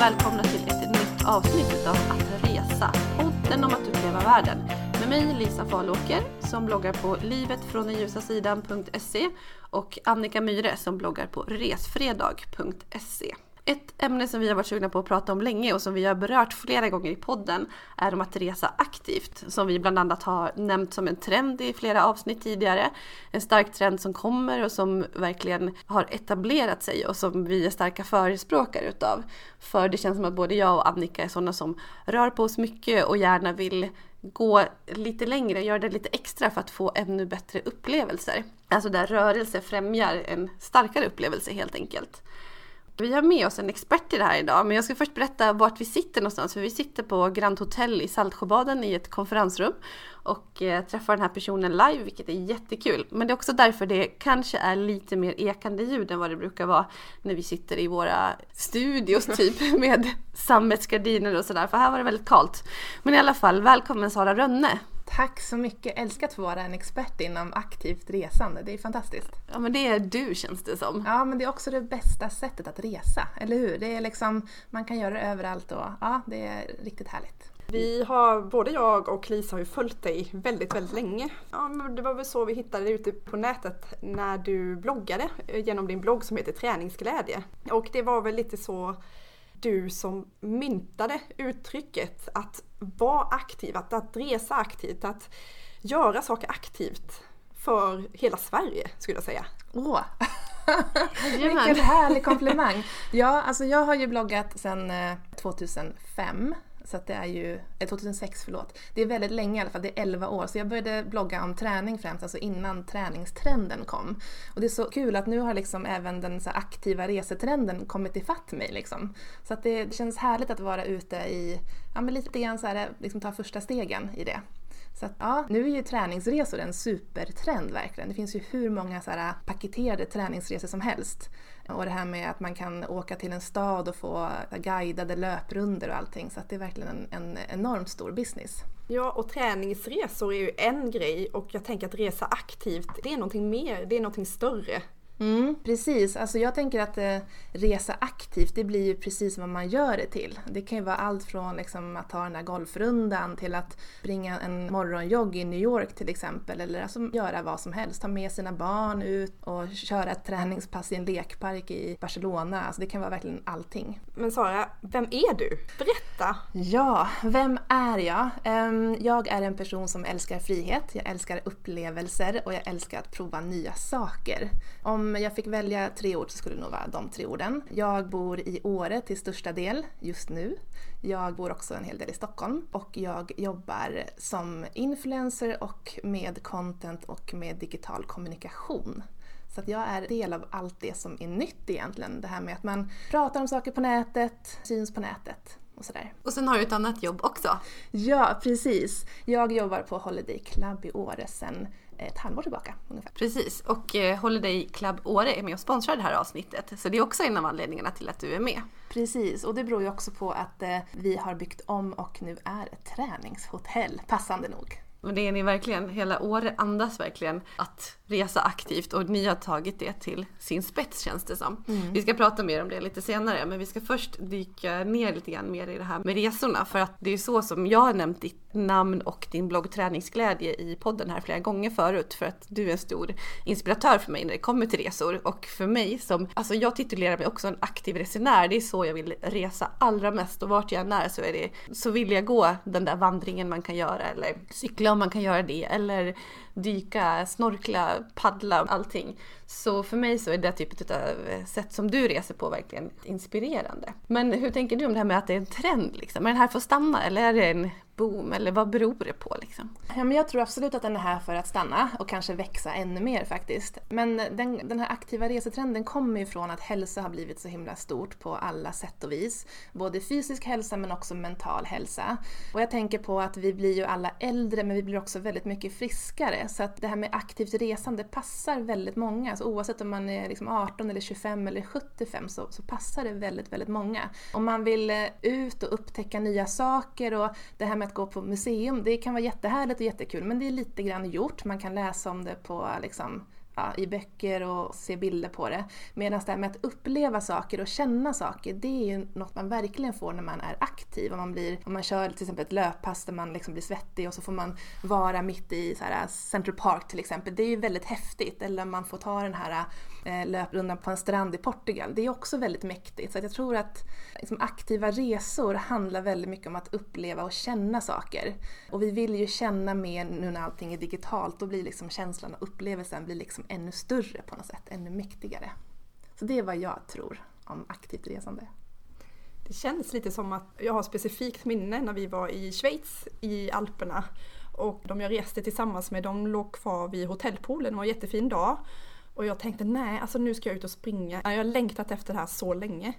välkomna till ett nytt avsnitt av Att resa, podden om att uppleva världen. Med mig Lisa Falåker som bloggar på livetfråndenljusasidan.se och Annika Myre som bloggar på resfredag.se. Ett ämne som vi har varit sugna på att prata om länge och som vi har berört flera gånger i podden är om att resa aktivt. Som vi bland annat har nämnt som en trend i flera avsnitt tidigare. En stark trend som kommer och som verkligen har etablerat sig och som vi är starka förespråkare utav. För det känns som att både jag och Annika är sådana som rör på oss mycket och gärna vill gå lite längre, göra det lite extra för att få ännu bättre upplevelser. Alltså där rörelse främjar en starkare upplevelse helt enkelt. Vi har med oss en expert i det här idag, men jag ska först berätta vart vi sitter någonstans. För vi sitter på Grand Hotel i Saltsjöbaden i ett konferensrum och eh, träffar den här personen live, vilket är jättekul. Men det är också därför det kanske är lite mer ekande ljud än vad det brukar vara när vi sitter i våra studios typ med sammetsgardiner och sådär, för här var det väldigt kallt. Men i alla fall, välkommen Sara Rönne! Tack så mycket! Älskar att få vara en expert inom aktivt resande. Det är fantastiskt. Ja men det är du känns det som. Ja men det är också det bästa sättet att resa, eller hur? Det är liksom, man kan göra det överallt och ja, det är riktigt härligt. Vi har, både jag och Lisa har ju följt dig väldigt, väldigt länge. Ja, men det var väl så vi hittade dig ute på nätet när du bloggade genom din blogg som heter Träningsglädje. Och det var väl lite så du som myntade uttrycket att vara aktiv, att, att resa aktivt, att göra saker aktivt för hela Sverige skulle jag säga. Åh! Vilken härlig komplimang! Ja, alltså jag har ju bloggat sedan 2005 så att det är ju, eh, 2006 förlåt. Det är väldigt länge i alla fall, det är 11 år. Så jag började blogga om träning främst, alltså innan träningstrenden kom. Och det är så kul att nu har liksom även den så aktiva resetrenden kommit ifatt mig liksom. Så att det, det känns härligt att vara ute i, ja men lite grann så här, liksom ta första stegen i det. Så att, ja, nu är ju träningsresor en supertrend verkligen. Det finns ju hur många så här äh, paketerade träningsresor som helst. Och det här med att man kan åka till en stad och få äh, guidade löprunder och allting. Så att det är verkligen en, en enormt stor business. Ja, och träningsresor är ju en grej och jag tänker att resa aktivt, det är någonting mer, det är någonting större. Mm, precis, alltså jag tänker att eh, resa aktivt det blir ju precis vad man gör det till. Det kan ju vara allt från liksom, att ta den där golfrundan till att springa en morgonjogg i New York till exempel. Eller alltså göra vad som helst, ta med sina barn ut och köra ett träningspass i en lekpark i Barcelona. Alltså det kan vara verkligen allting. Men Sara, vem är du? Berätta! Ja, vem är jag? Um, jag är en person som älskar frihet, jag älskar upplevelser och jag älskar att prova nya saker. Om om jag fick välja tre ord så skulle det nog vara de tre orden. Jag bor i Åre till största del just nu. Jag bor också en hel del i Stockholm och jag jobbar som influencer och med content och med digital kommunikation. Så att jag är del av allt det som är nytt egentligen. Det här med att man pratar om saker på nätet, syns på nätet och sådär. Och sen har du ett annat jobb också. Ja, precis. Jag jobbar på Holiday Club i Åre sedan ett halvår tillbaka ungefär. Precis, och eh, Holiday Club Åre är med och sponsrar det här avsnittet. Så det är också en av anledningarna till att du är med. Precis, och det beror ju också på att eh, vi har byggt om och nu är ett träningshotell, passande nog. Och det är ni verkligen, hela Åre andas verkligen att resa aktivt. Och ni har tagit det till sin spets känns det som. Mm. Vi ska prata mer om det lite senare men vi ska först dyka ner lite grann mer i det här med resorna. För att det är så som jag har nämnt ditt namn och din blogg Träningsglädje i podden här flera gånger förut. För att du är en stor inspiratör för mig när det kommer till resor. Och för mig som, alltså jag titulerar mig också en aktiv resenär, det är så jag vill resa allra mest. Och vart jag än är så är det, så vill jag gå den där vandringen man kan göra eller cykla om man kan göra det eller dyka, snorkla, paddla, allting. Så för mig så är det typet av sätt som du reser på verkligen inspirerande. Men hur tänker du om det här med att det är en trend liksom? Är den här för att stanna eller är det en boom eller vad beror det på liksom? Ja, men jag tror absolut att den är här för att stanna och kanske växa ännu mer faktiskt. Men den, den här aktiva resetrenden kommer ju från att hälsa har blivit så himla stort på alla sätt och vis. Både fysisk hälsa men också mental hälsa. Och jag tänker på att vi blir ju alla äldre men vi blir också väldigt mycket friskare. Så att det här med aktivt resande passar väldigt många. Så oavsett om man är liksom 18 eller 25 eller 75 så, så passar det väldigt, väldigt många. Om man vill eh, ut och upptäcka nya saker och det här med att gå på museum, det kan vara jättehärligt och jättekul men det är lite grann gjort. Man kan läsa om det på liksom, ja, i böcker och se bilder på det. Medan det här med att uppleva saker och känna saker, det är ju något man verkligen får när man är aktiv. Om man, blir, om man kör till exempel ett löppass där man liksom blir svettig och så får man vara mitt i så här äh, Central Park till exempel. Det är ju väldigt häftigt. Eller man får ta den här eh, löprundan på en strand i Portugal. Det är också väldigt mäktigt. Så jag tror att liksom, aktiva resor handlar väldigt mycket om att uppleva och känna saker. Och vi vill ju känna mer nu när allting är digitalt. Då blir liksom känslan och upplevelsen blir liksom ännu större på något sätt, ännu mäktigare. Så det är vad jag tror om aktivt resande. Det känns lite som att jag har specifikt minne när vi var i Schweiz i Alperna och de jag reste tillsammans med de låg kvar vid hotellpoolen, det var en jättefin dag. Och jag tänkte nej, alltså nu ska jag ut och springa. Jag har längtat efter det här så länge.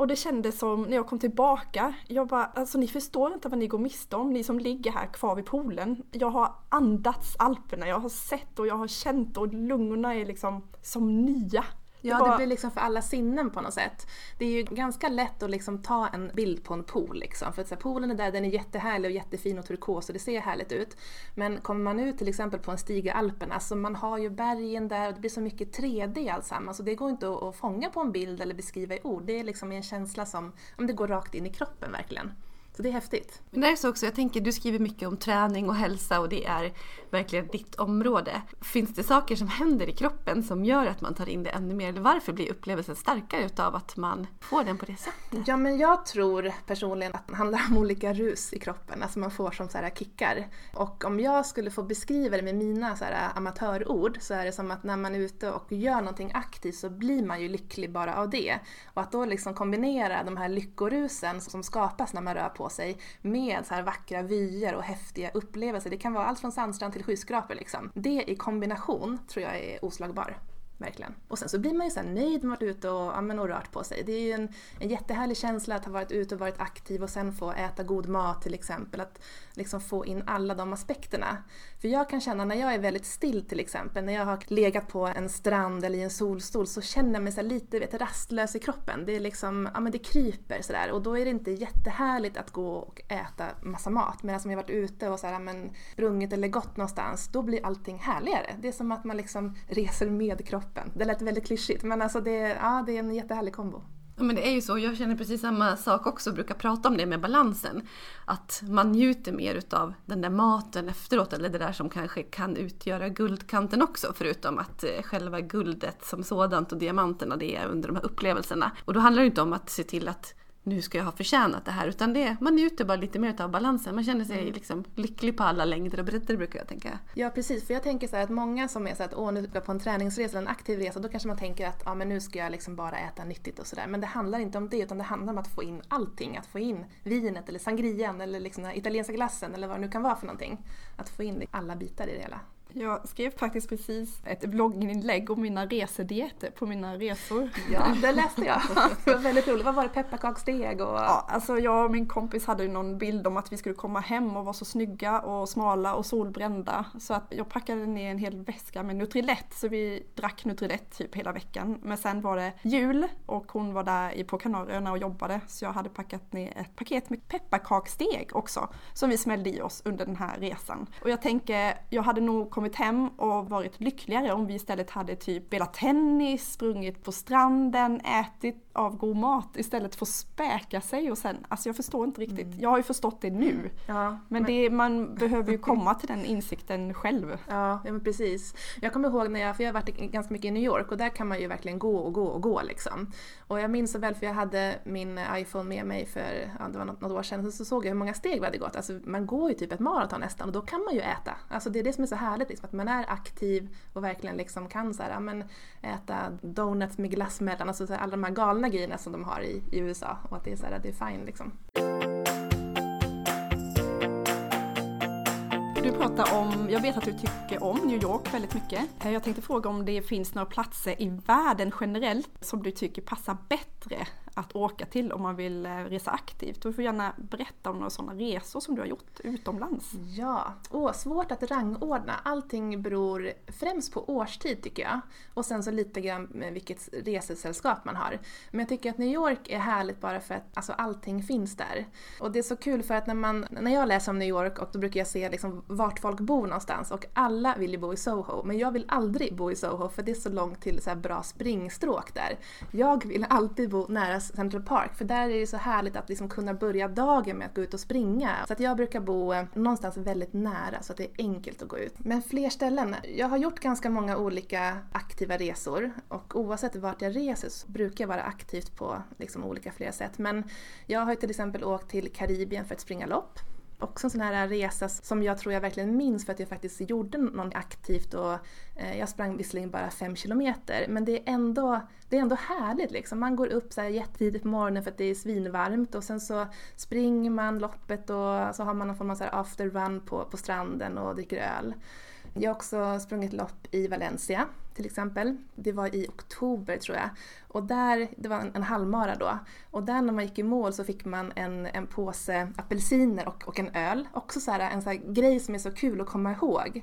Och det kändes som när jag kom tillbaka, jag bara, alltså ni förstår inte vad ni går miste om, ni som ligger här kvar vid poolen. Jag har andats Alperna, jag har sett och jag har känt och lungorna är liksom som nya. Ja, det, var... det blir liksom för alla sinnen på något sätt. Det är ju ganska lätt att liksom ta en bild på en pool liksom. För att så här, poolen är där, den är jättehärlig och jättefin och turkos och det ser härligt ut. Men kommer man ut till exempel på en stig i Alperna, alltså man har ju bergen där och det blir så mycket 3D alltsammans. Så det går inte att, att fånga på en bild eller beskriva i ord. Det är liksom en känsla som, om det går rakt in i kroppen verkligen. Så det är häftigt. Men det är så också, jag tänker du skriver mycket om träning och hälsa och det är verkligen ditt område. Finns det saker som händer i kroppen som gör att man tar in det ännu mer? Eller varför blir upplevelsen starkare utav att man får den på det sättet? Ja men jag tror personligen att det handlar om olika rus i kroppen, alltså man får som så här kickar. Och om jag skulle få beskriva det med mina så här amatörord så är det som att när man är ute och gör någonting aktivt så blir man ju lycklig bara av det. Och att då liksom kombinera de här lyckorusen som skapas när man rör på sig med så här vackra vyer och häftiga upplevelser. Det kan vara allt från sandstrand till skyskrapor liksom. Det i kombination tror jag är oslagbar. Verkligen. Och sen så blir man ju så nöjd med att varit ute och, ja, men, och rört på sig. Det är ju en, en jättehärlig känsla att ha varit ute och varit aktiv och sen få äta god mat till exempel. Att liksom få in alla de aspekterna. För jag kan känna när jag är väldigt still till exempel, när jag har legat på en strand eller i en solstol så känner jag mig så lite vet, rastlös i kroppen. Det är liksom, ja men det kryper sådär och då är det inte jättehärligt att gå och äta massa mat. Medan om jag varit ute och så här, men, sprungit eller gått någonstans, då blir allting härligare. Det är som att man liksom reser med kroppen. Det lät väldigt klyschigt men alltså det, ja, det är en jättehärlig kombo. Ja, men det är ju så. Jag känner precis samma sak också. Brukar prata om det med balansen. Att man njuter mer utav den där maten efteråt. Eller det där som kanske kan utgöra guldkanten också. Förutom att eh, själva guldet som sådant och diamanterna det är under de här upplevelserna. Och då handlar det inte om att se till att nu ska jag ha förtjänat det här. Utan det, man njuter bara lite mer av balansen. Man känner sig mm. liksom lycklig på alla längder och bredder brukar jag tänka. Ja precis, för jag tänker så att många som är så att åh nu ska jag på en träningsresa eller en aktiv resa, då kanske man tänker att ja men nu ska jag liksom bara äta nyttigt och sådär. Men det handlar inte om det utan det handlar om att få in allting. Att få in vinet eller sangrian eller liksom den italienska glassen eller vad det nu kan vara för någonting. Att få in alla bitar i det hela. Jag skrev faktiskt precis ett blogginlägg om mina resedieter på mina resor. Ja, det läste jag. Det var väldigt roligt. Vad var det? Pepparkaksdeg och... Ja, alltså jag och min kompis hade någon bild om att vi skulle komma hem och vara så snygga och smala och solbrända. Så att jag packade ner en hel väska med Nutrilett så vi drack Nutrilett typ hela veckan. Men sen var det jul och hon var där på Kanarieöarna och jobbade så jag hade packat ner ett paket med pepparkaksdeg också som vi smällde i oss under den här resan. Och jag tänker, jag hade nog kommit hem och varit lyckligare om vi istället hade typ spelat tennis, sprungit på stranden, ätit av god mat istället för att späka sig och sen, alltså jag förstår inte riktigt. Mm. Jag har ju förstått det nu. Ja, men, men det, man behöver ju komma till den insikten själv. Ja, ja men precis. Jag kommer ihåg när jag, för jag har varit ganska mycket i New York och där kan man ju verkligen gå och gå och gå liksom. Och jag minns så väl för jag hade min iPhone med mig för, ja, det var något, något år sedan, så såg jag hur många steg vi hade gått. Alltså man går ju typ ett maraton nästan och då kan man ju äta. Alltså det är det som är så härligt, liksom, att man är aktiv och verkligen liksom kan så här, men, äta donuts med glass mellan, alltså så här, alla de här galna grejerna som de har i, i USA och att det är så här, det är fine liksom. Du pratar om, jag vet att du tycker om New York väldigt mycket. Eh, jag tänkte fråga om det finns några platser i världen generellt som du tycker passar bättre att åka till om man vill eh, resa aktivt. Du får gärna berätta om några sådana resor som du har gjort utomlands. Ja, Åh, svårt att rangordna. Allting beror främst på årstid tycker jag. Och sen så lite grann med vilket resesällskap man har. Men jag tycker att New York är härligt bara för att alltså, allting finns där. Och det är så kul för att när, man, när jag läser om New York och då brukar jag se liksom vart folk bor någonstans och alla vill ju bo i Soho. Men jag vill aldrig bo i Soho för det är så långt till så bra springstråk där. Jag vill alltid bo nära Central Park för där är det så härligt att liksom kunna börja dagen med att gå ut och springa. Så att jag brukar bo eh, någonstans väldigt nära så att det är enkelt att gå ut. Men fler ställen. Jag har gjort ganska många olika aktiva resor och oavsett vart jag reser så brukar jag vara aktivt på liksom olika flera sätt. Men jag har till exempel åkt till Karibien för att springa lopp också en sån här resa som jag tror jag verkligen minns för att jag faktiskt gjorde något aktivt och eh, jag sprang visserligen bara fem kilometer men det är ändå, det är ändå härligt liksom. Man går upp så här jättetidigt på morgonen för att det är svinvarmt och sen så springer man loppet och så har man någon form av så after run på, på stranden och dricker öl. Jag har också sprungit lopp i Valencia till exempel. Det var i oktober tror jag. Och där, det var en, en halvmara då. Och där när man gick i mål så fick man en, en påse apelsiner och, och en öl. Också så här, en så grej som är så kul att komma ihåg.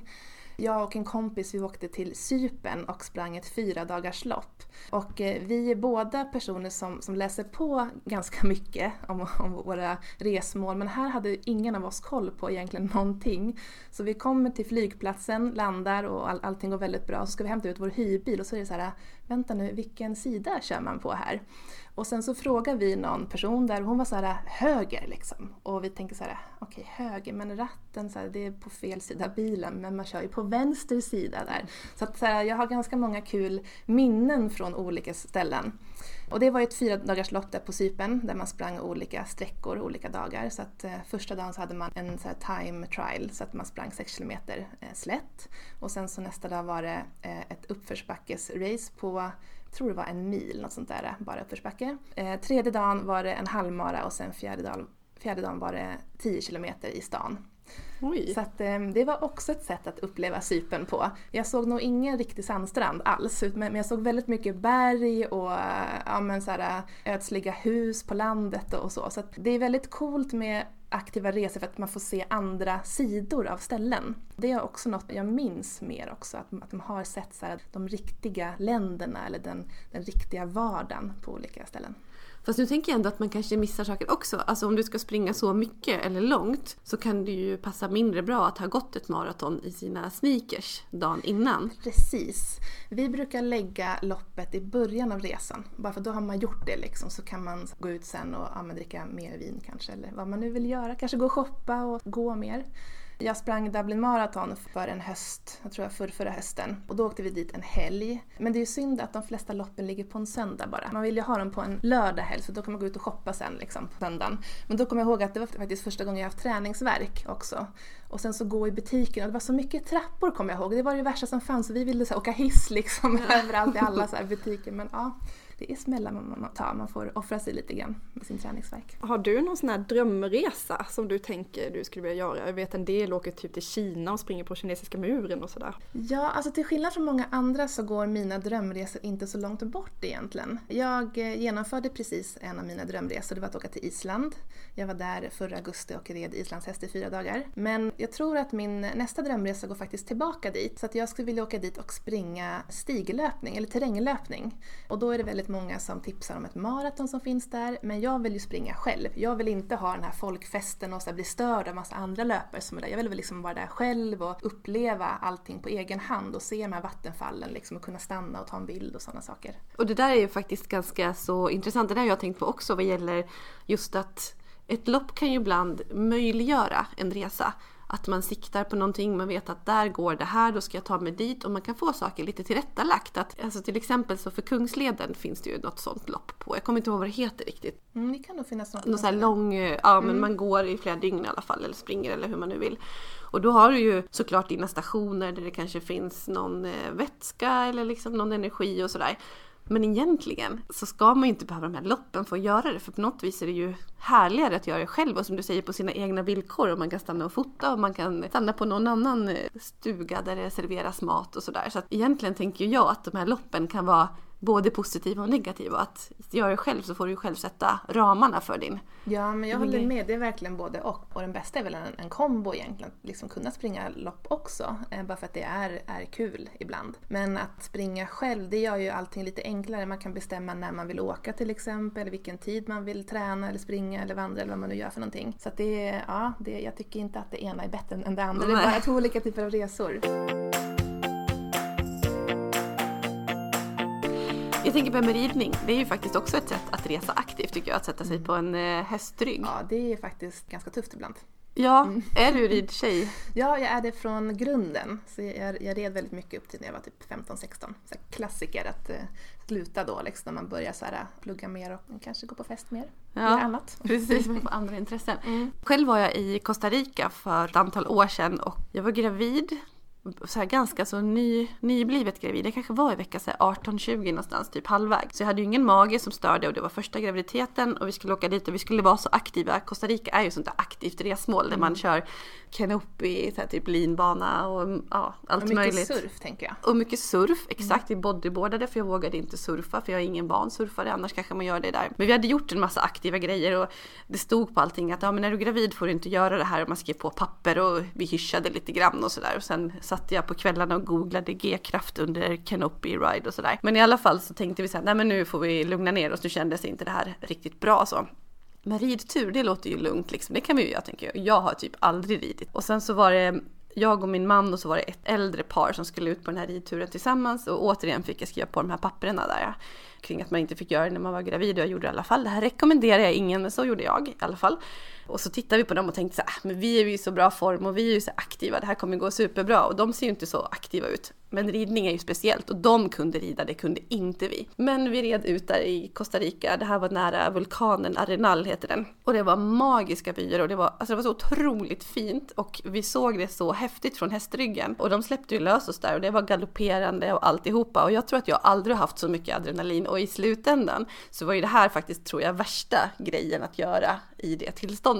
Jag och en kompis vi åkte till Sypen och sprang ett fyra dagars lopp. Och eh, vi är båda personer som, som läser på ganska mycket om, om våra resmål men här hade ingen av oss koll på egentligen någonting. Så vi kommer till flygplatsen, landar och all, allting går väldigt bra. Så ska vi hämta ut vår hyrbil och så är det så här, vänta nu, vilken sida kör man på här? Och sen så frågar vi någon person där hon var så här höger liksom. Och vi tänker så här, okej okay, höger men ratten så här, det är på fel sida av bilen men man kör ju på vänster sida där. Så att så här, jag har ganska många kul minnen från olika ställen. Och det var ju ett fyra dagars lopp där på Sypen där man sprang olika sträckor olika dagar. Så att eh, första dagen så hade man en så time trial så att man sprang 6 km eh, slätt. Och sen så nästa dag var det eh, ett uppförsbackesrace på tror det var en mil, något sånt där, bara uppförsbacke. Eh, tredje dagen var det en halvmara och sen fjärde dagen, fjärde dagen var det 10 kilometer i stan. Oj. Så att, ehm, det var också ett sätt att uppleva Sypen på. Jag såg nog ingen riktig sandstrand alls, men jag såg väldigt mycket berg och ja, men så här, eh, ödsliga hus på landet och så. Så det är väldigt coolt med aktiva resor för att man får se andra sidor av ställen. Det är också något jag minns mer också, att, att de har sett så här, de riktiga länderna eller den, den riktiga vardagen på olika ställen. Fast nu tänker jag ändå att man kanske missar saker också. Alltså om du ska springa så mycket eller långt så kan det ju passa mindre bra att ha gått ett maraton i sina sneakers dagen innan. Precis. Vi brukar lägga loppet i början av resan. Bara för då har man gjort det liksom så kan man gå ut sen och ja, dricka mer vin kanske eller vad man nu vill göra. Kanske gå och shoppa och gå mer. Jag sprang Dublin Marathon för en höst, jag tror jag för förra hösten. Och då åkte vi dit en helg. Men det är ju synd att de flesta loppen ligger på en söndag bara. Man vill ju ha dem på en lördag helg så då kan man gå ut och shoppa sen liksom på söndagen. Men då kommer jag ihåg att det var faktiskt första gången jag haft träningsverk också. Och sen så gå i butiken och det var så mycket trappor kommer jag ihåg. Det var det värsta som fanns vi ville så åka hiss liksom överallt i alla så butiker. Men ja, det är smällar man tar. Man får offra sig lite grann med sin träningsverk. Har du någon sån här drömresa som du tänker du skulle vilja göra? Jag vet en del åker typ till Kina och springer på kinesiska muren och sådär. Ja, alltså till skillnad från många andra så går mina drömresor inte så långt bort egentligen. Jag eh, genomförde precis en av mina drömresor, det var att åka till Island. Jag var där förra augusti och red islandshäst i fyra dagar. Men jag tror att min nästa drömresa går faktiskt tillbaka dit. Så att jag skulle vilja åka dit och springa stiglöpning, eller terränglöpning. Och då är det väldigt väldigt många som tipsar om ett maraton som finns där, men jag vill ju springa själv. Jag vill inte ha den här folkfesten och så bli störd av massa andra löpare som är där. Jag vill väl liksom vara där själv och uppleva allting på egen hand och se de här vattenfallen liksom och kunna stanna och ta en bild och sådana saker. Och det där är ju faktiskt ganska så intressant. Det där har jag tänkt på också vad gäller just att ett lopp kan ju ibland möjliggöra en resa att man siktar på någonting, man vet att där går det här, då ska jag ta mig dit och man kan få saker lite tillrättalagt. Att, alltså till exempel så för Kungsleden finns det ju något sånt lopp på. Jag kommer inte ihåg vad det heter riktigt. Mm, det kan nog finnas något. Någon sån här lång, ja men mm. man går i flera dygn i alla fall eller springer eller hur man nu vill. Och då har du ju såklart dina stationer där det kanske finns någon eh, vätska eller liksom någon energi och sådär. Men egentligen så ska man ju inte behöva de här loppen för att göra det för på något vis är det ju härligare att göra det själv och som du säger på sina egna villkor och man kan stanna och fota och man kan stanna på någon annan eh, stuga där det serveras mat och sådär. Så att egentligen tänker jag att de här loppen kan vara både positiva och negativa. Att göra det själv så får du själv sätta ramarna för din Ja, men jag håller med. Det är verkligen både och. Och den bästa är väl en, en kombo egentligen. Liksom kunna springa lopp också. Eh, bara för att det är, är kul ibland. Men att springa själv, det gör ju allting lite enklare. Man kan bestämma när man vill åka till exempel, vilken tid man vill träna eller springa eller vandra eller vad man nu gör för någonting. Så att det, ja, det, jag tycker inte att det ena är bättre än det andra. Det är bara två olika typer av resor. Jag tänker på med ridning. Det är ju faktiskt också ett sätt att resa aktivt tycker jag, att sätta sig på en eh, hästrygg. Ja, det är faktiskt ganska tufft ibland. Ja, mm. är du ridtjej? ja, jag är det från grunden. Så jag, jag red väldigt mycket upp till när jag var typ 15-16. Klassiker att uh, sluta då liksom, när man börjar så här, plugga mer och kanske gå på fest mer. Ja, annat. precis. Man får andra intressen. Mm. Själv var jag i Costa Rica för ett antal år sedan och jag var gravid så här ganska så ny, nyblivet gravid. Jag kanske var i vecka 18-20 någonstans, typ halvvägs. Så jag hade ju ingen mage som störde och det var första graviditeten och vi skulle åka dit och vi skulle vara så aktiva. Costa Rica är ju sånt där aktivt resmål där man mm. så här typ linbana och ja, allt och mycket möjligt. surf tänker jag. Och mycket surf, exakt. Mm. Vi bodyboardade för jag vågade inte surfa för jag är ingen bansurfare, annars kanske man gör det där. Men vi hade gjort en massa aktiva grejer och det stod på allting att ja, men när du är gravid får du inte göra det här och man skrev på papper och vi hyschade lite grann och sådär och sen satt jag på kvällarna och googlade G-kraft under Canopy Ride och sådär. Men i alla fall så tänkte vi så här, nej men nu får vi lugna ner oss, nu kändes inte det här riktigt bra så. Men ridtur, det låter ju lugnt liksom. Det kan vi ju göra tänker jag. Jag har typ aldrig ridit. Och sen så var det jag och min man och så var det ett äldre par som skulle ut på den här ridturen tillsammans och återigen fick jag skriva på de här papperna där kring att man inte fick göra det när man var gravid och jag gjorde det i alla fall. Det här rekommenderar jag ingen men så gjorde jag i alla fall. Och så tittade vi på dem och tänkte så här, ah, men vi är ju i så bra form och vi är ju så aktiva, det här kommer gå superbra. Och de ser ju inte så aktiva ut. Men ridning är ju speciellt och de kunde rida, det kunde inte vi. Men vi red ut där i Costa Rica, det här var nära vulkanen Arenal heter den. Och det var magiska vyer och det var, alltså det var så otroligt fint och vi såg det så häftigt från hästryggen. Och de släppte ju lös oss där och det var galopperande och alltihopa. Och jag tror att jag aldrig haft så mycket adrenalin och i slutändan så var ju det här faktiskt, tror jag, värsta grejen att göra i det tillståndet.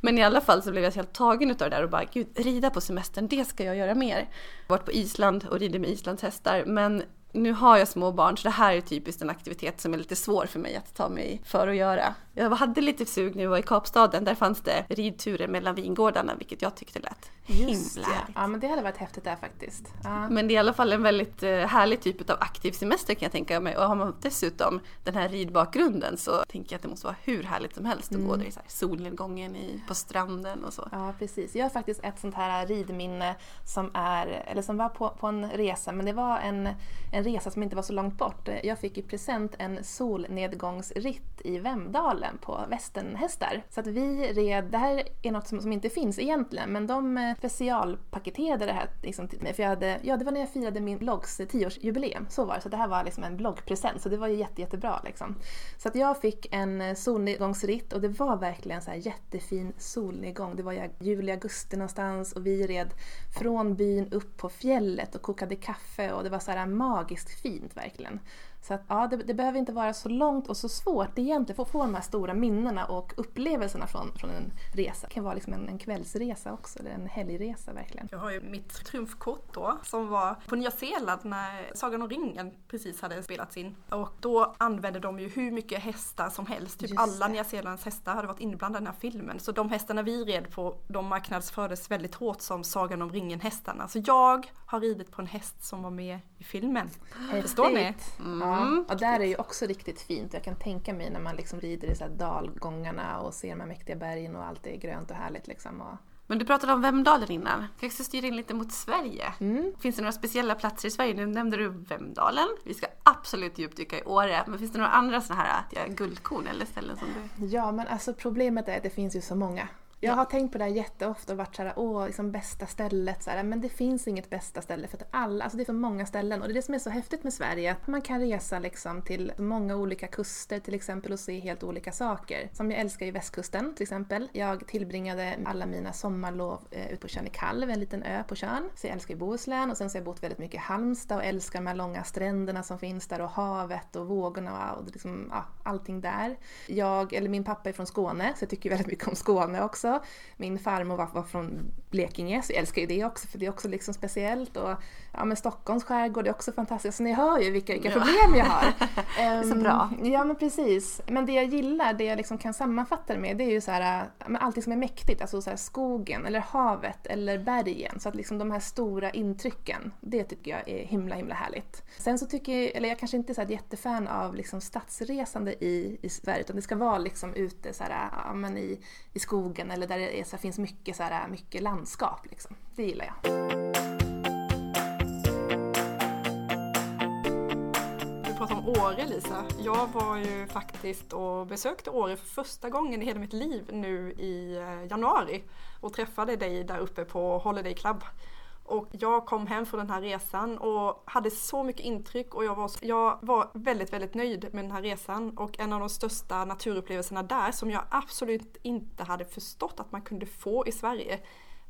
Men i alla fall så blev jag helt tagen utav det där och bara, gud, rida på semestern, det ska jag göra mer. Jag har varit på Island och ridit med Islands hästar, men nu har jag små barn så det här är typiskt en aktivitet som är lite svår för mig att ta mig för att göra. Jag hade lite sug när vi var i Kapstaden, där fanns det ridturer mellan vingårdarna vilket jag tyckte lät Just himla härligt. Ja men det hade varit häftigt där faktiskt. Ja. Men det är i alla fall en väldigt eh, härlig typ av aktiv semester kan jag tänka mig och har man dessutom den här ridbakgrunden så tänker jag att det måste vara hur härligt som helst att mm. gå där i solnedgången i, på stranden och så. Ja precis. Jag har faktiskt ett sånt här ridminne som är, eller som var på, på en resa men det var en, en resa som inte var så långt bort. Jag fick i present en solnedgångsritt i Vemdalen på västernhästar. Så att vi red, det här är något som, som inte finns egentligen men de eh, specialpaketerade det här liksom, till mig. För jag hade, ja, det var när jag firade min bloggs tioårsjubileum. Så var det. Så det här var liksom en bloggpresent. Så det var ju jätte, jättebra. Liksom. Så att jag fick en eh, solnedgångsritt och det var verkligen så här jättefin solnedgång. Det var juli, augusti någonstans och vi red från byn upp på fjället och kokade kaffe och det var så här magiskt fint verkligen. Så att, ja, det, det, behöver inte vara så långt och så svårt egentligen för att få de här stora minnena och upplevelserna från, från en resa. Det kan vara liksom en, en kvällsresa också, eller en helgresa verkligen. Jag har ju mitt trumfkort då, som var på Nya Zeeland när Sagan om ringen precis hade spelats in. Och då använde de ju hur mycket hästar som helst. Typ alla Nya Zeelands hästar hade varit inblandade i den här filmen. Så de hästarna vi red på, de marknadsfördes väldigt hårt som Sagan om ringen-hästarna. Så jag har ridit på en häst som var med i filmen. Förstår ni? Mm. Mm. Och där är ju också riktigt fint. Jag kan tänka mig när man liksom rider i så dalgångarna och ser de här mäktiga bergen och allt är grönt och härligt liksom. Och... Men du pratade om Vemdalen innan. Kanske styra in lite mot Sverige. Mm. Finns det några speciella platser i Sverige? Nu nämnde du Vemdalen. Vi ska absolut djupdyka i Åre. Men finns det några andra sådana här ja, guldkorn eller ställen som du... Ja, men alltså problemet är att det finns ju så många. Jag har tänkt på det här jätteofta och varit såhär, åh, liksom bästa stället. Så här, men det finns inget bästa ställe för att alla, alltså det är för många ställen. Och det är det som är så häftigt med Sverige, att man kan resa liksom till många olika kuster till exempel och se helt olika saker. Som jag älskar ju västkusten till exempel. Jag tillbringade alla mina sommarlov eh, ute på Tjörnekalv, en liten ö på Tjörn. Så jag älskar ju Bohuslän och sen så har jag bott väldigt mycket i Halmstad och älskar de här långa stränderna som finns där och havet och vågorna och liksom, ja, allting där. Jag, eller min pappa är från Skåne så jag tycker väldigt mycket om Skåne också också. Min farmor var, var från Blekinge så jag älskar ju det också för det är också liksom speciellt. Och ja, men Stockholms skärgård är också fantastiskt. Så ni hör ju vilka, vilka problem jag har. um, så bra. Ja men precis. Men det jag gillar, det jag liksom kan sammanfatta det med, det är ju så här, men allting som är mäktigt. Alltså så här, skogen eller havet eller bergen. Så att liksom de här stora intrycken, det tycker jag är himla himla härligt. Sen så tycker jag, eller jag kanske inte är så ett jättefan av liksom stadsresande i, i Sverige utan det ska vara liksom ute så här, ja, men i, i skogen eller där det är, så här, finns mycket, så här, mycket landskap. Liksom. Det gillar jag. Du pratar om Åre Lisa. Jag var ju faktiskt och besökte Åre för första gången i hela mitt liv nu i eh, januari och träffade dig där uppe på Holiday Club. Och jag kom hem från den här resan och hade så mycket intryck och jag var, jag var väldigt, väldigt nöjd med den här resan. Och en av de största naturupplevelserna där som jag absolut inte hade förstått att man kunde få i Sverige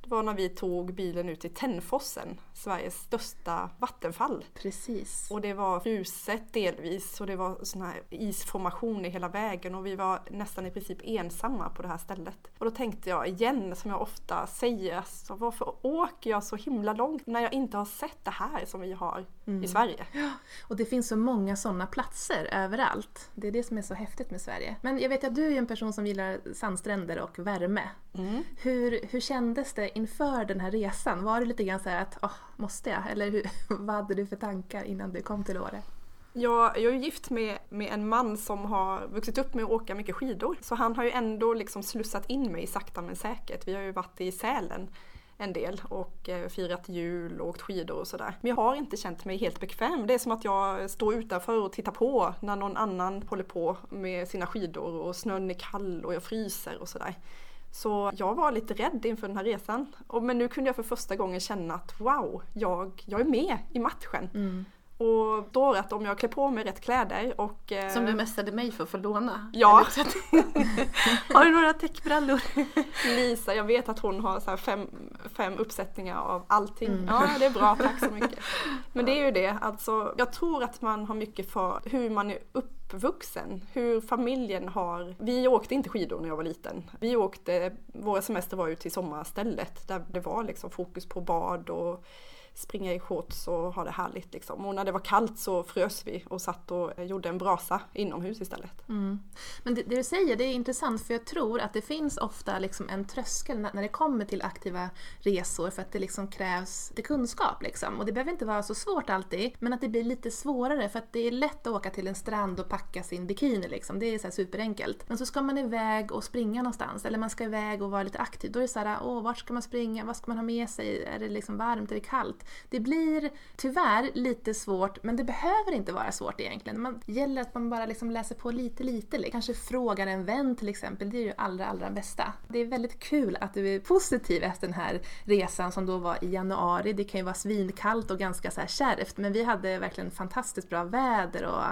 det var när vi tog bilen ut till Tännfossen, Sveriges största vattenfall. Precis. Och det var fruset delvis och det var sån här isformation i hela vägen och vi var nästan i princip ensamma på det här stället. Och då tänkte jag igen, som jag ofta säger, alltså, varför åker jag så himla långt när jag inte har sett det här som vi har mm. i Sverige? Ja, och det finns så många sådana platser överallt. Det är det som är så häftigt med Sverige. Men jag vet att du är en person som gillar sandstränder och värme. Mm. Hur, hur kändes det inför den här resan? Var det lite grann så att, oh, måste jag? Eller hur, vad hade du för tankar innan du kom till Åre? Jag, jag är gift med, med en man som har vuxit upp med att åka mycket skidor. Så han har ju ändå liksom slussat in mig sakta men säkert. Vi har ju varit i Sälen en del och eh, firat jul och åkt skidor och sådär. Men jag har inte känt mig helt bekväm. Det är som att jag står utanför och tittar på när någon annan håller på med sina skidor och snön är kall och jag fryser och sådär. Så jag var lite rädd inför den här resan. Men nu kunde jag för första gången känna att wow, jag, jag är med i matchen. Mm. Och då att om jag klär på mig rätt kläder och... Eh, Som du mässade mig för att få låna? Ja! har du några täckbrallor? Lisa, jag vet att hon har så fem, fem uppsättningar av allting. Mm. Ja, det är bra, tack så mycket. Men det är ju det, alltså jag tror att man har mycket för hur man är uppvuxen, hur familjen har... Vi åkte inte skidor när jag var liten. Vi åkte, våra semester var ju till sommarstället där det var liksom fokus på bad och springa i shorts och ha det härligt liksom. Och när det var kallt så frös vi och satt och gjorde en brasa inomhus istället. Mm. Men det, det, du säger det är intressant för jag tror att det finns ofta liksom en tröskel när, när det kommer till aktiva resor för att det liksom krävs det kunskap liksom. Och det behöver inte vara så svårt alltid men att det blir lite svårare för att det är lätt att åka till en strand och packa sin bikini liksom. Det är så superenkelt. Men så ska man iväg och springa någonstans eller man ska iväg och vara lite aktiv. Då är det så här, åh vart ska man springa? Vad ska man ha med sig? Är det liksom varmt? Är det kallt? Det blir tyvärr lite svårt, men det behöver inte vara svårt egentligen. Man gäller att man bara liksom läser på lite, lite. Kanske frågar en vän till exempel, det är ju allra, allra bästa. Det är väldigt kul att du är positiv efter den här resan som då var i januari. Det kan ju vara svinkallt och ganska så här kärvt, men vi hade verkligen fantastiskt bra väder och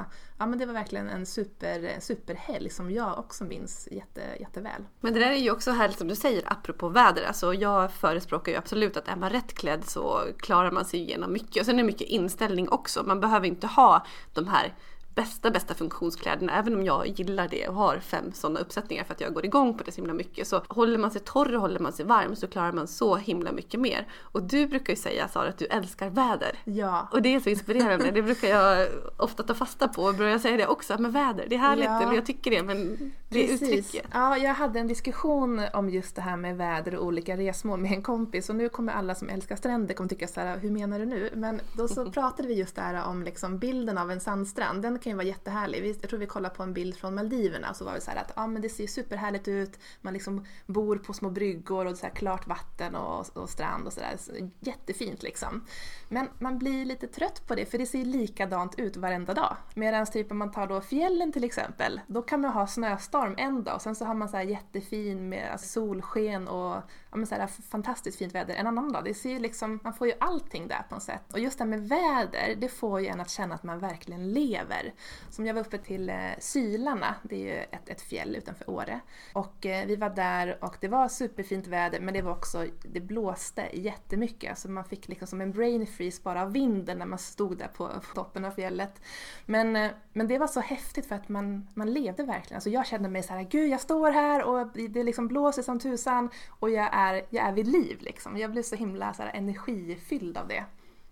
ja, men det var verkligen en super, superhelg som jag också minns jätte, jätteväl. Men det där är ju också härligt som du säger apropå väder. Alltså jag förespråkar ju absolut att är man rätt klädd så klarar man sig igenom mycket. Och sen är det mycket inställning också. Man behöver inte ha de här bästa, bästa funktionskläderna. Även om jag gillar det och har fem sådana uppsättningar för att jag går igång på det så himla mycket. Så håller man sig torr och håller man sig varm så klarar man så himla mycket mer. Och du brukar ju säga Sara att du älskar väder. Ja. Och det är så inspirerande. Det brukar jag ofta ta fasta på och börja säga det också. Men väder, det är härligt. Ja. Eller jag tycker det men det är uttrycket. Ja, jag hade en diskussion om just det här med väder och olika resmål med en kompis och nu kommer alla som älskar stränder kommer tycka så här, hur menar du nu? Men då så pratade vi just där om liksom bilden av en sandstrand. Den kan ju vara jättehärlig. Jag tror vi kollade på en bild från Maldiverna och så var vi så att ja, men det ser superhärligt ut. Man liksom bor på små bryggor och så här klart vatten och, och strand och sådär. Så jättefint liksom. Men man blir lite trött på det för det ser likadant ut varenda dag. Medan typ om man tar då fjällen till exempel, då kan man ha snöstorm en dag och sen så har man så här jättefin med solsken och ja, men så här fantastiskt fint väder en annan dag. Det ser liksom, man får ju allting där på något sätt. Och just det här med väder, det får ju en att känna att man verkligen lever väder. Som jag var uppe till eh, Sylarna, det är ju ett, ett fjäll utanför Åre. Och eh, vi var där och det var superfint väder men det var också, det blåste jättemycket. Alltså man fick liksom som en brain freeze bara av vinden när man stod där på, på toppen av fjället. Men, eh, men det var så häftigt för att man, man levde verkligen. Alltså jag kände mig så här, gud jag står här och det liksom blåser som tusan och jag är, jag är vid liv liksom. Jag blev så himla så här, energifylld av det.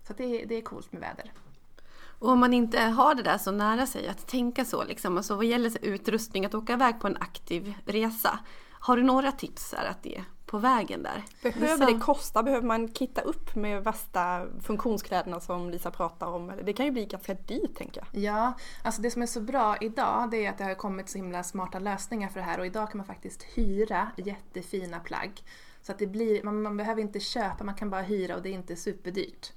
Så det, det är coolt med väder. Och om man inte har det där så nära sig, att tänka så liksom, alltså vad gäller utrustning, att åka iväg på en aktiv resa. Har du några tips här att ge på vägen där? Behöver det kosta? Behöver man kitta upp med värsta funktionskläderna som Lisa pratar om? Det kan ju bli ganska dyrt tänker jag. Ja, alltså det som är så bra idag det är att det har kommit så himla smarta lösningar för det här och idag kan man faktiskt hyra jättefina plagg. Så att det blir, man, man behöver inte köpa, man kan bara hyra och det är inte superdyrt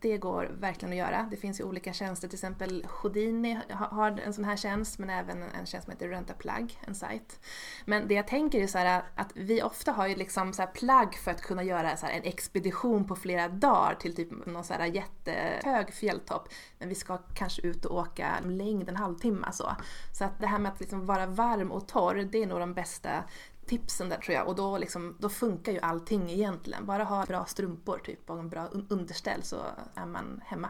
det går verkligen att göra. Det finns ju olika tjänster, till exempel Houdini har en sån här tjänst men även en tjänst som heter Renta Plug, en sajt. Men det jag tänker är så här att vi ofta har ju liksom så plagg för att kunna göra så en expedition på flera dagar till typ någon så här jättehög fjälltopp. Men vi ska kanske ut och åka längd en halvtimme så. Så att det här med att liksom vara varm och torr, det är nog de bästa tipsen där tror jag och då, liksom, då funkar ju allting egentligen. Bara ha bra strumpor typ och en bra underställ så är man hemma.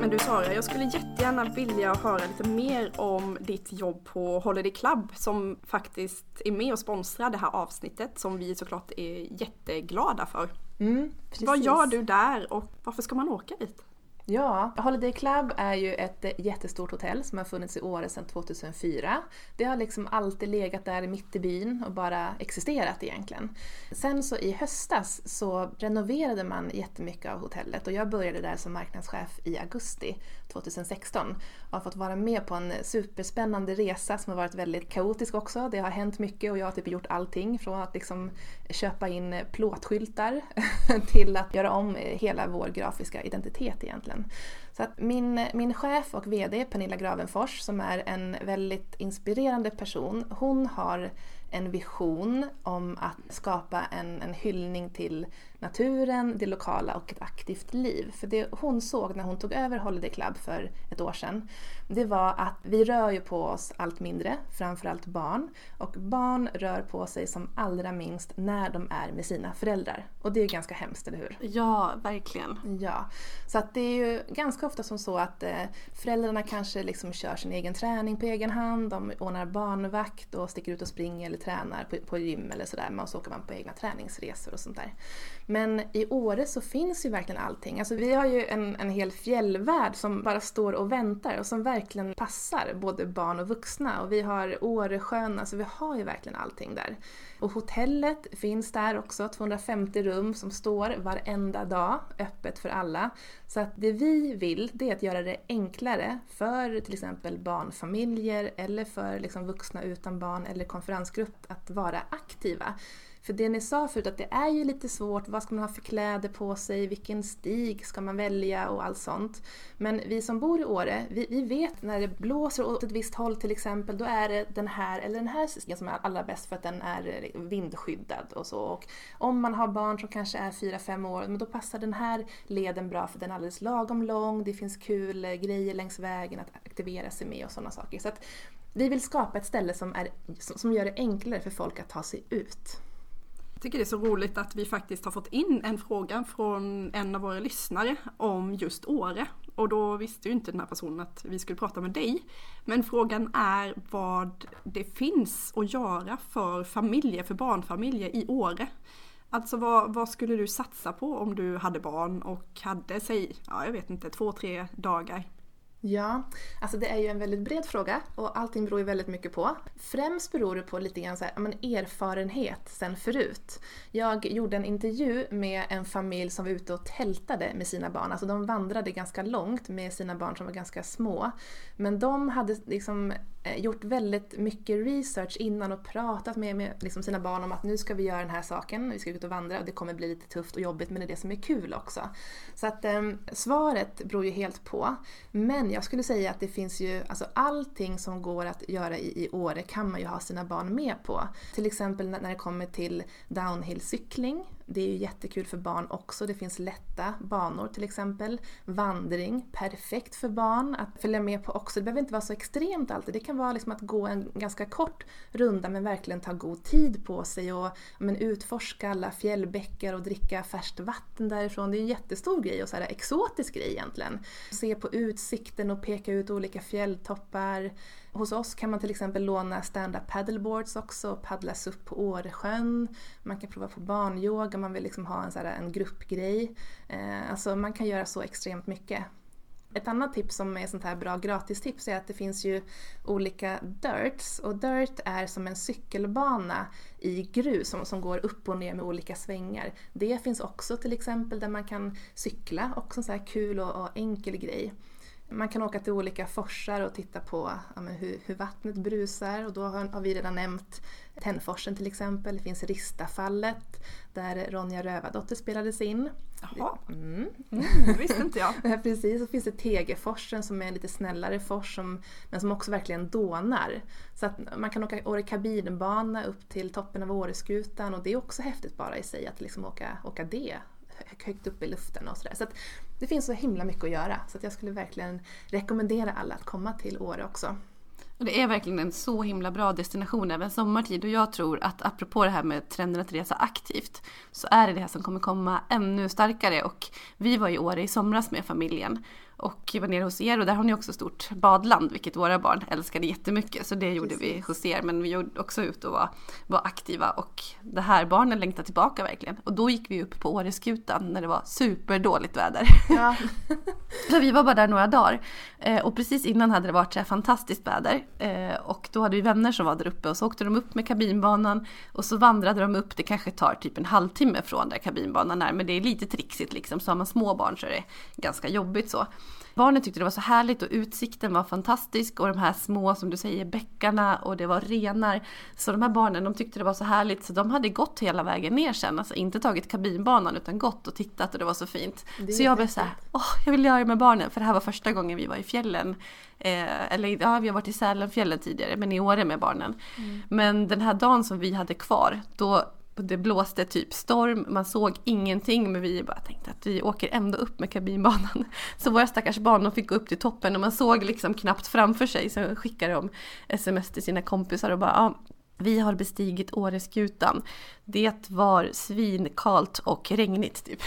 Men du Sara, jag skulle jättegärna vilja höra lite mer om ditt jobb på Holiday Club som faktiskt är med och sponsrar det här avsnittet som vi såklart är jätteglada för. Mm, Vad gör du där och varför ska man åka dit? Ja, Holiday Club är ju ett eh, jättestort hotell som har funnits i Åre sedan 2004. Det har liksom alltid legat där mitt i byn och bara existerat egentligen. Sen så i höstas så renoverade man jättemycket av hotellet och jag började där som marknadschef i augusti 2016 och har fått vara med på en superspännande resa som har varit väldigt kaotisk också. Det har hänt mycket och jag har typ gjort allting från att liksom köpa in plåtskyltar till att göra om hela vår grafiska identitet egentligen. Så att min, min chef och VD Pernilla Gravenfors som är en väldigt inspirerande person, hon har en vision om att skapa en, en hyllning till naturen, det lokala och ett aktivt liv. För det hon såg när hon tog över Holiday Club för ett år sedan, det var att vi rör ju på oss allt mindre, framförallt barn. Och barn rör på sig som allra minst när de är med sina föräldrar. Och det är ju ganska hemskt, eller hur? Ja, verkligen. Ja. Så att det är ju ganska ofta som så att eh, föräldrarna kanske liksom kör sin egen träning på egen hand, de ordnar barnvakt och sticker ut och springer eller tränar på, på gym eller sådär. Och så åker man på egna träningsresor och sånt där. Men i Åre så finns ju verkligen allting. Alltså vi har ju en, en hel fjällvärld som bara står och väntar och som verkligen passar både barn och vuxna. Och vi har Åresjön, alltså vi har ju verkligen allting där. Och hotellet finns där också, 250 rum som står varenda dag, öppet för alla. Så att det vi vill, det är att göra det enklare för till exempel barnfamiljer eller för liksom vuxna utan barn eller konferensgrupp att vara aktiva. För det ni sa förut att det är ju lite svårt, vad ska man ha för kläder på sig, vilken stig ska man välja och allt sånt. Men vi som bor i Åre, vi, vi vet när det blåser åt ett visst håll till exempel, då är det den här eller den här stigen som är allra bäst för att den är vindskyddad och så. Och om man har barn som kanske är 4-5 år, men då passar den här leden bra för den är alldeles lagom lång, det finns kul eh, grejer längs vägen att aktivera sig med och sådana saker. Så att vi vill skapa ett ställe som, är, som gör det enklare för folk att ta sig ut tycker det är så roligt att vi faktiskt har fått in en fråga från en av våra lyssnare om just Åre. Och då visste ju inte den här personen att vi skulle prata med dig. Men frågan är vad det finns att göra för familjer, för barnfamiljer i Åre. Alltså vad, vad, skulle du satsa på om du hade barn och hade, säg, ja jag vet inte, två, tre dagar Ja, alltså det är ju en väldigt bred fråga och allting beror ju väldigt mycket på. Främst beror det på lite grann så här, men erfarenhet sen förut. Jag gjorde en intervju med en familj som var ute och tältade med sina barn. Alltså de vandrade ganska långt med sina barn som var ganska små. Men de hade liksom eh, gjort väldigt mycket research innan och pratat med, med liksom sina barn om att nu ska vi göra den här saken, vi ska ut och vandra och det kommer bli lite tufft och jobbigt men det är det som är kul också. Så att eh, svaret beror ju helt på. Men jag skulle säga att det finns ju, alltså allting som går att göra i, i Åre kan man ju ha sina barn med på. Till exempel när, det kommer till downhillcykling. Det är ju jättekul för barn också. Det finns lätta banor till exempel. Vandring, perfekt för barn att följa med på också. Det behöver inte vara så extremt alltid. Det kan vara liksom att gå en ganska kort runda men verkligen ta god tid på sig och men, utforska alla fjällbäckar och dricka färskt vatten därifrån. Det är en jättestor grej och så här exotisk grej egentligen. Se på utsikten och peka ut olika fjälltoppar. Hos oss kan man till exempel låna stand-up paddleboards också och paddlas upp på Åresjön. Man kan prova på barnyoga om man vill liksom ha en, så här, en gruppgrej. Eh, alltså man kan göra så extremt mycket. Ett annat tips som är sånt här bra gratistips är att det finns ju olika dirts och dirt är som en cykelbana i grus som, som går upp och ner med olika svängar. Det finns också till exempel där man kan cykla, också en sån här kul och, och enkel grej. Man kan åka till olika forsar och titta på ja, hur, hur, vattnet brusar och då har, har, vi redan nämnt Tännforsen till exempel. Det finns Ristafallet där Ronja Rövardotter spelades in. Jaha, mm. Mm, det visste inte jag. Precis, så finns det Tegeforsen som är en lite snällare fors som, men som också verkligen dånar. Så att man kan åka Åre kabinbana upp till toppen av Åreskutan och det är också häftigt bara i sig att liksom åka, åka det högt upp i luften och sådär. Så, så det finns så himla mycket att göra så att jag skulle verkligen rekommendera alla att komma till Åre också. Och det är verkligen en så himla bra destination även sommartid och jag tror att apropå det här med trenden att resa aktivt så är det det här som kommer komma ännu starkare och vi var i Åre i somras med familjen och var nere hos er. Och där har ni också stort badland vilket våra barn älskade jättemycket. Så det gjorde Precis. vi hos er. Men vi gjorde också ut och var, var aktiva. Och det här barnen längtar tillbaka verkligen. Och då gick vi upp på Åreskutan när det var superdåligt väder. Ja. så vi var bara där några dagar. Eh, och precis innan hade det varit så här fantastiskt väder. Eh, och då hade vi vänner som var där uppe. Och så åkte de upp med kabinbanan. Och så vandrade de upp, det kanske tar typ en halvtimme från där kabinbanan är. Men det är lite trixigt liksom. Så har man små barn så är det ganska jobbigt så. Barnen tyckte det var så härligt och utsikten var fantastisk och de här små, som du säger, bäckarna och det var renar. Så de här barnen de tyckte det var så härligt så de hade gått hela vägen ner sen. Alltså inte tagit kabinbanan utan gått och tittat och det var så fint. Så jag blev så här, åh, jag vill göra det med barnen för det här var första gången vi var i fjällen. Eh, eller ja, vi har varit i Sälenfjällen tidigare men i Åre med barnen. Mm. Men den här dagen som vi hade kvar, då det blåste typ storm, man såg ingenting men vi bara tänkte att vi åker ändå upp med kabinbanan. Så våra stackars barn de fick gå upp till toppen och man såg liksom knappt framför sig så skickade de sms till sina kompisar och bara ja, vi har bestigit Åreskutan. Det var svinkalt och regnigt typ.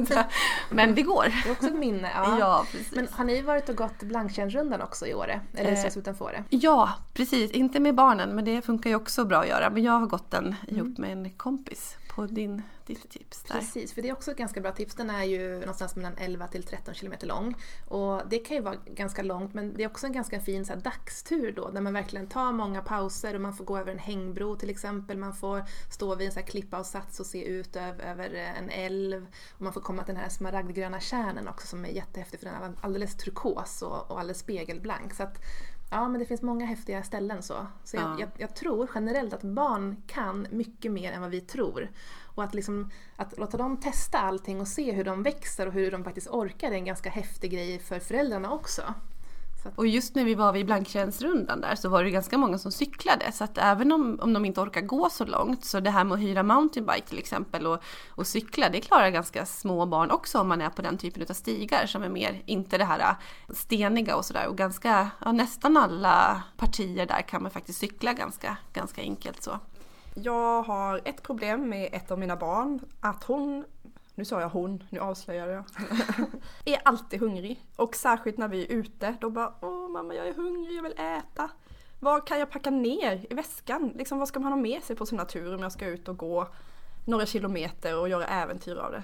Men det går. Det är också ett minne. Ja. ja. Men har ni varit och gått Blangtjärnsrundan också i Åre? Eller eh, strax utanför Åre? Ja, precis. Inte med barnen men det funkar ju också bra att göra. Men jag har gått den ihop mm. med en kompis på din, ditt tips. Där. Precis, för det är också ett ganska bra tips. Den är ju någonstans mellan 11 till 13 kilometer lång. Och det kan ju vara ganska långt men det är också en ganska fin så här, dagstur då där man verkligen tar många pauser och man får gå över en hängbro till exempel. Man får stå vid en så här klippavsats och se ut över, över en älv. Och man får komma till den här smaragdgröna kärnen också som är jättehäftig för den är alldeles turkos och, och alldeles spegelblank. Så att, Ja, men det finns många häftiga ställen så. Så jag, ja. jag, jag, tror generellt att barn kan mycket mer än vad vi tror. Och att, liksom, att låta dem testa allting och se hur de växer och hur de faktiskt orkar är en ganska häftig grej för föräldrarna också. Och just när vi var vid Blanktjärnsrundan där så var det ganska många som cyklade så att även om, om de inte orkar gå så långt så det här med att hyra mountainbike till exempel och, och cykla det klarar ganska små barn också om man är på den typen av stigar som är mer, inte det här äh, steniga och sådär och ganska, ja, nästan alla partier där kan man faktiskt cykla ganska, ganska enkelt så. Jag har ett problem med ett av mina barn, att hon nu sa jag hon, nu avslöjar jag. är alltid hungrig. Och särskilt när vi är ute, då bara åh mamma jag är hungrig, jag vill äta. Vad kan jag packa ner i väskan? Liksom, vad ska man ha med sig på sin natur om jag ska ut och gå några kilometer och göra äventyr av det?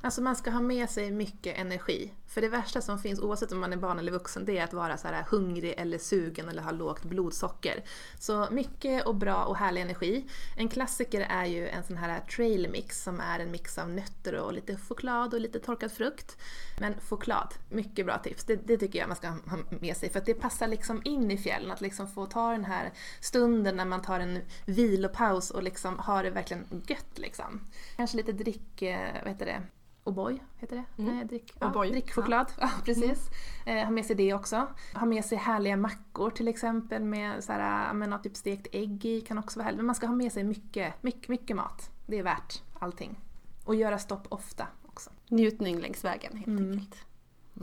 Alltså man ska ha med sig mycket energi. För det värsta som finns, oavsett om man är barn eller vuxen, det är att vara så här hungrig eller sugen eller ha lågt blodsocker. Så mycket och bra och härlig energi. En klassiker är ju en sån här trail mix som är en mix av nötter och lite choklad och lite torkad frukt. Men choklad, mycket bra tips. Det, det tycker jag man ska ha med sig för att det passar liksom in i fjällen. Att liksom få ta den här stunden när man tar en vilopaus och liksom har det verkligen gött liksom. Kanske lite drick, vad heter det? O'boy heter det? Mm. Nej, drick, ja, drickchoklad. Ja. precis. Mm. Eh, ha med sig det också. Ha med sig härliga mackor till exempel med, så här, med typ stekt ägg i kan också vara härligt. Men man ska ha med sig mycket, mycket, mycket mat. Det är värt allting. Och göra stopp ofta också. Njutning längs vägen helt Mm. enkelt.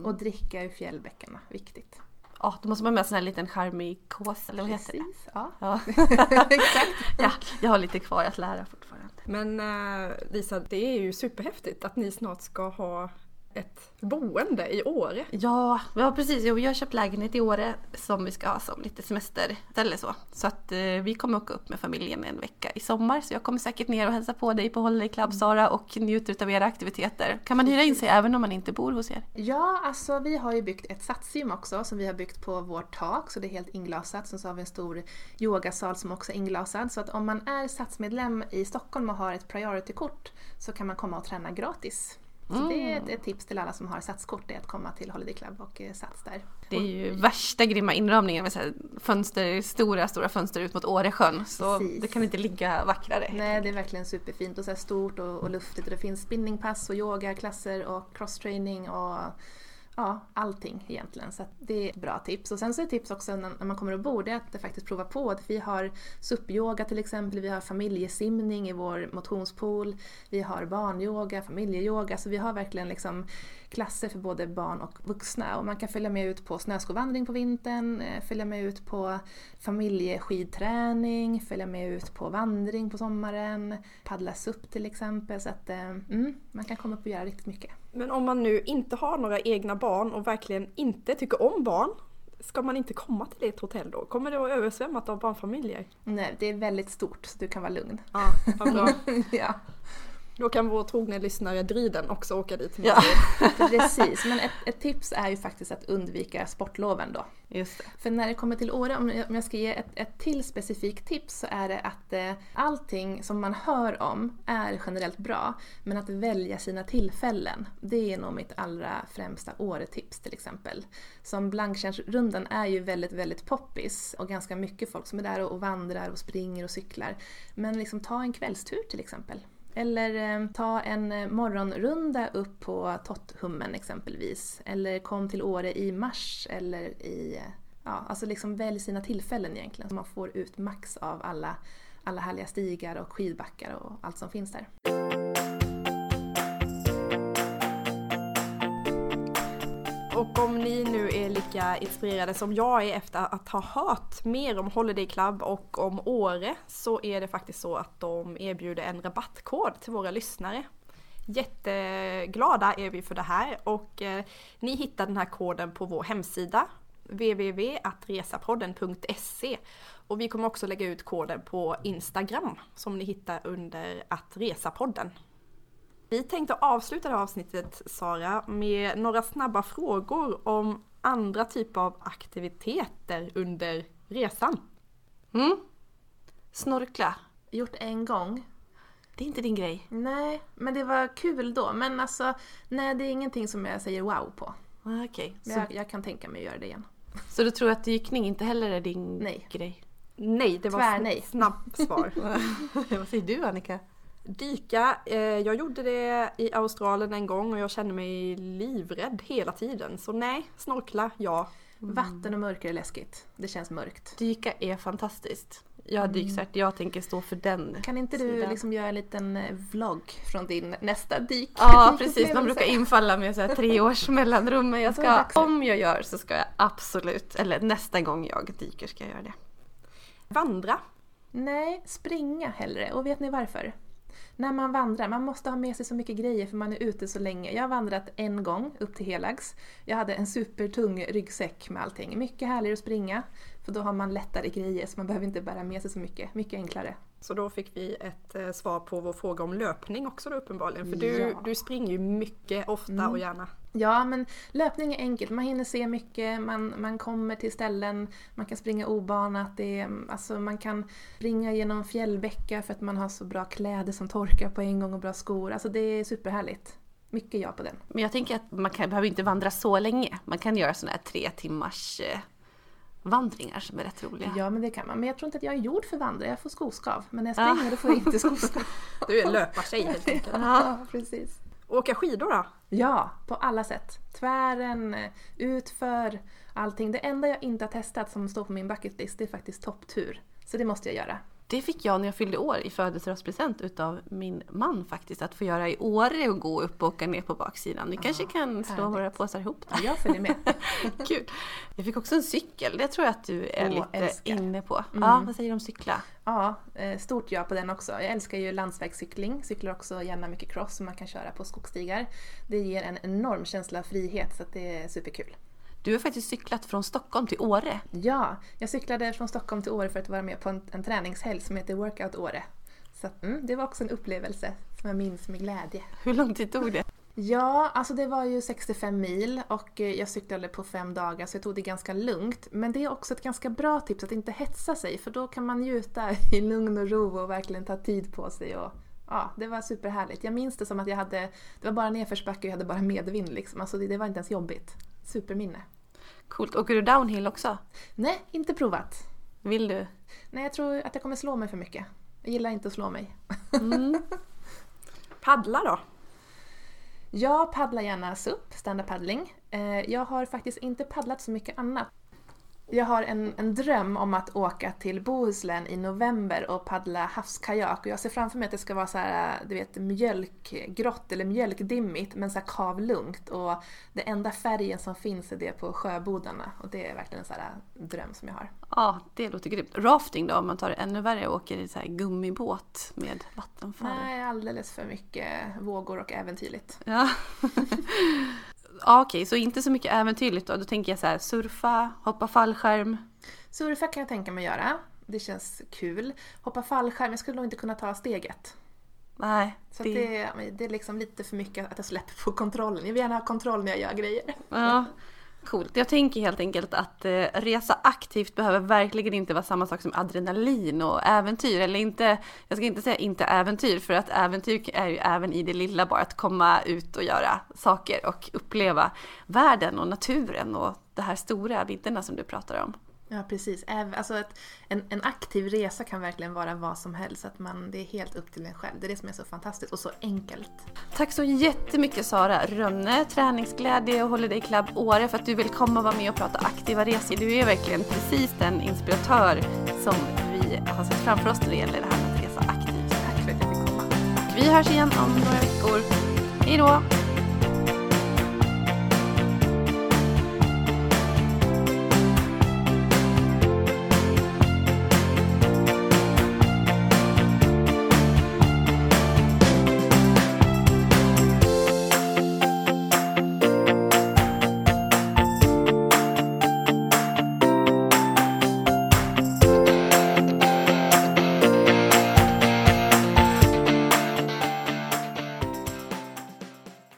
Och dricka ur fjällbäckarna, viktigt. Ja, då måste man med en sån här liten charmig kås eller vad heter det? Precis, ja. Ja. Exakt. ja, jag har lite kvar att lära fortfarande. Men eh, Lisa, det är ju superhäftigt att ni snart ska ha ett boende i Åre. Ja, ja precis. Jo, jag har köpt lägenhet i Åre som vi ska ha som lite semesterställe så. Så att eh, vi kommer åka upp med familjen en vecka i sommar. Så jag kommer säkert ner och hälsa på dig på Holiday Club Sara och njuter av era aktiviteter. Kan man hyra in sig även om man inte bor hos er? Ja, alltså vi har ju byggt ett satsgym också som vi har byggt på vårt tak så det är helt inglasat. Sen så har vi en stor yogasal som också är inglasad. Så att om man är satsmedlem i Stockholm och har ett priority-kort så kan man komma och träna gratis. Så det är ett, ett tips till alla som har satskort, det är att komma till Holiday Club och eh, sats där. Det är ju värsta grymma inramningen med så fönster, stora, stora fönster ut mot Åresjön. Så Precis. det kan inte ligga vackrare. Nej, det är verkligen superfint och så stort och, och luftigt och det finns spinningpass och yogaklasser och crosstraining och ja, allting egentligen. Så att det är ett bra tips. Och sen så är tips också när man kommer och bor, det är att faktiskt prova på. Att vi har SUP-yoga till exempel, vi har familjesimning i vår motionspool, vi har barnyoga, familjeyoga, så vi har verkligen liksom klasser för både barn och vuxna. Och man kan följa med ut på snöskovandring på vintern, eh, följa med ut på familjeskidträning, följa med ut på vandring på sommaren, paddla SUP till exempel. Så att eh, mm, man kan komma upp och göra riktigt mycket. Men om man nu inte har några egna barn och verkligen inte tycker om barn, ska man inte komma till ett hotell då? Kommer det att översvämmat av barnfamiljer? Nej, det är väldigt stort så du kan vara lugn. Ja, vad bra. ja, Då kan vår trogna lyssnare Dryden också åka dit med Ja. precis. Men ett, ett tips är ju faktiskt att undvika sportloven då. Just det. För när det kommer till Åre, om jag, om jag ska ge ett, ett till specifikt tips så är det att eh, allting som man hör om är generellt bra. Men att välja sina tillfällen, det är nog mitt allra främsta Åre-tips till exempel. Som Blankstjärnsrundan är ju väldigt, väldigt poppis och ganska mycket folk som är där och, och vandrar och springer och cyklar. Men liksom ta en kvällstur till exempel. Eller eh, ta en eh, morgonrunda upp på Totthummen exempelvis. Eller kom till Åre i mars eller i... Eh, ja, alltså liksom välj sina tillfällen egentligen så man får ut max av alla, alla härliga stigar och skidbackar och allt som finns där. Och om ni nu är lika inspirerade som jag är efter att ha hört mer om Holiday Club och om Åre så är det faktiskt så att de erbjuder en rabattkod till våra lyssnare. Jätteglada är vi för det här och eh, ni hittar den här koden på vår hemsida www.atresapodden.se och vi kommer också lägga ut koden på Instagram som ni hittar under attresapodden. Vi tänkte avsluta det här avsnittet Sara med några snabba frågor om andra typer av aktiviteter under resan. Mm. Snorkla. Gjort en gång. Det är inte din grej. Nej, men det var kul då. Men alltså, nej det är ingenting som jag säger wow på. Ah, Okej. Men Så, jag, jag kan tänka mig att göra det igen. så du tror att dykning inte heller är din Nej. grej? Nej, det var ett snabbt svar. Vad säger du Annika? Dyka, eh, jag gjorde det i Australien en gång och jag kände mig livrädd hela tiden. Så nej, snorkla, ja. Vatten och mörker är läskigt. Det känns mörkt. Dyka är fantastiskt. Jag har dykcert, jag tänker stå för den. Kan inte du sidan. liksom göra en liten eh, vlogg från din nästa dyk? Ja precis, man brukar infalla med så här tre års mellanrum. Men jag ska, om jag gör så ska jag absolut, eller nästa gång jag dyker ska jag göra det. Vandra. Nej, springa hellre. Och vet ni varför? När man vandrar, man måste ha med sig så mycket grejer för man är ute så länge. Jag har vandrat en gång upp till Helags. Jag hade en supertung ryggsäck med allting. Mycket härligare att springa, för då har man lättare grejer så man behöver inte bära med sig så mycket. Mycket enklare. Så då fick vi ett eh, svar på vår fråga om löpning också då uppenbarligen. För du, Ja. du springer ju mycket, ofta och gärna. Ja, men löpning är enkelt. Man hinner se mycket, man, man kommer till ställen, man kan springa obanat. Det är, alltså man kan springa genom fjällbäckar för att man har så bra kläder som torkar på en gång och bra skor. Alltså det är superhärligt. Mycket ja på den. Men jag tänker att man kan, behöver inte vandra så länge. Man kan göra sådana här tre timmars eh, vandringar som är rätt roliga. Ja, men det kan man. Men jag tror inte att jag är gjord för vandra. Jag får skoskav. Men när jag springer då får jag inte skoskav. Du är löpartjej helt enkelt. ja, precis. Åka skidor då? Ja, på alla sätt. Tvären, utför, allting. Det enda jag inte har testat som står på min bucketlist det är faktiskt topptur. Så det måste jag göra. Det fick jag när jag fyllde år i födelsedagspresent utav min man faktiskt. Att få göra i Åre och gå upp och åka ner på baksidan. Vi kanske kan slå härligt. våra påsar ihop där. Jag följer med. Kul! Jag fick också en cykel, det tror jag att du är Åh, lite älskar. inne på. Mm. Ja, vad säger du om cykla? Ja, eh, stort ja på den också. Jag älskar ju landsvägscykling, cyklar också gärna mycket cross som man kan köra på skogsstigar. Det ger en enorm känsla av frihet så det är superkul. Du har faktiskt cyklat från Stockholm till Åre. Ja, jag cyklade från Stockholm till Åre för att vara med på en, en träningshelg som heter Workout Åre. Så mm, det var också en upplevelse som jag minns med glädje. Hur lång tid tog det? Ja, alltså det var ju 65 mil och eh, jag cyklade på fem dagar så jag tog det ganska lugnt. Men det är också ett ganska bra tips att inte hetsa sig för då kan man njuta i lugn och ro och verkligen ta tid på sig. Och, ja, det var superhärligt. Jag minns det som att jag hade, det var bara nedförsbacke och jag hade bara medvind liksom. Alltså det, det var inte ens jobbigt. Superminne. Coolt. Åker du downhill också? Nej, inte provat. Vill du? Nej, jag tror att jag kommer slå mig för mycket. Jag gillar inte att slå mig. Mm. Paddla då? Jag paddlar gärna SUP, stand-up paddling. Eh, Jag har faktiskt inte paddlat så mycket annat. Jag har en, en dröm om att åka till Bohuslän i november och paddla havskajak och jag ser framför mig att det ska vara så här, du vet, mjölkgrått eller mjölkdimmigt men så här kavlugnt och det enda färgen som finns är det på sjöbodarna och det är verkligen en så här dröm som jag har. Ja, det låter grymt. Rafting då, om man tar det ännu värre och åker i så här gummibåt med vattenfall. Nej, alldeles för mycket vågor och äventyrligt. Ja. ja, okej, så inte så mycket äventyrligt då. Då tänker jag så här, surfa, hoppa fallskärm. Surfa kan jag tänka mig göra. Det känns kul. Hoppa fallskärm, jag skulle nog inte kunna ta steget. Nej, Så det... det, det, är liksom lite för mycket att jag släpper på kontrollen. Jag vill gärna ha kontroll när jag gör grejer. Ja, coolt. Jag tänker helt enkelt att eh, resa aktivt behöver verkligen inte vara samma sak som adrenalin och äventyr. Eller inte, jag ska inte säga inte äventyr, för att äventyr är ju även i det lilla bara att komma ut och göra saker och uppleva världen och naturen och det här stora vidderna som du pratar om. Ja, precis. Alltså ett, en, en aktiv resa kan verkligen vara vad som helst. Att man, det är helt upp till en själv. Det är det som är så fantastiskt och så enkelt. Tack så jättemycket Sara Rönne, Träningsglädje och Holiday Club Åre för att du vill komma och vara med och prata aktiva resor. Du är verkligen precis den inspiratör som vi har sett framför oss när det gäller det här med att resa aktivt. Tack för att jag fick komma. Vi hörs igen om några veckor. Hej då!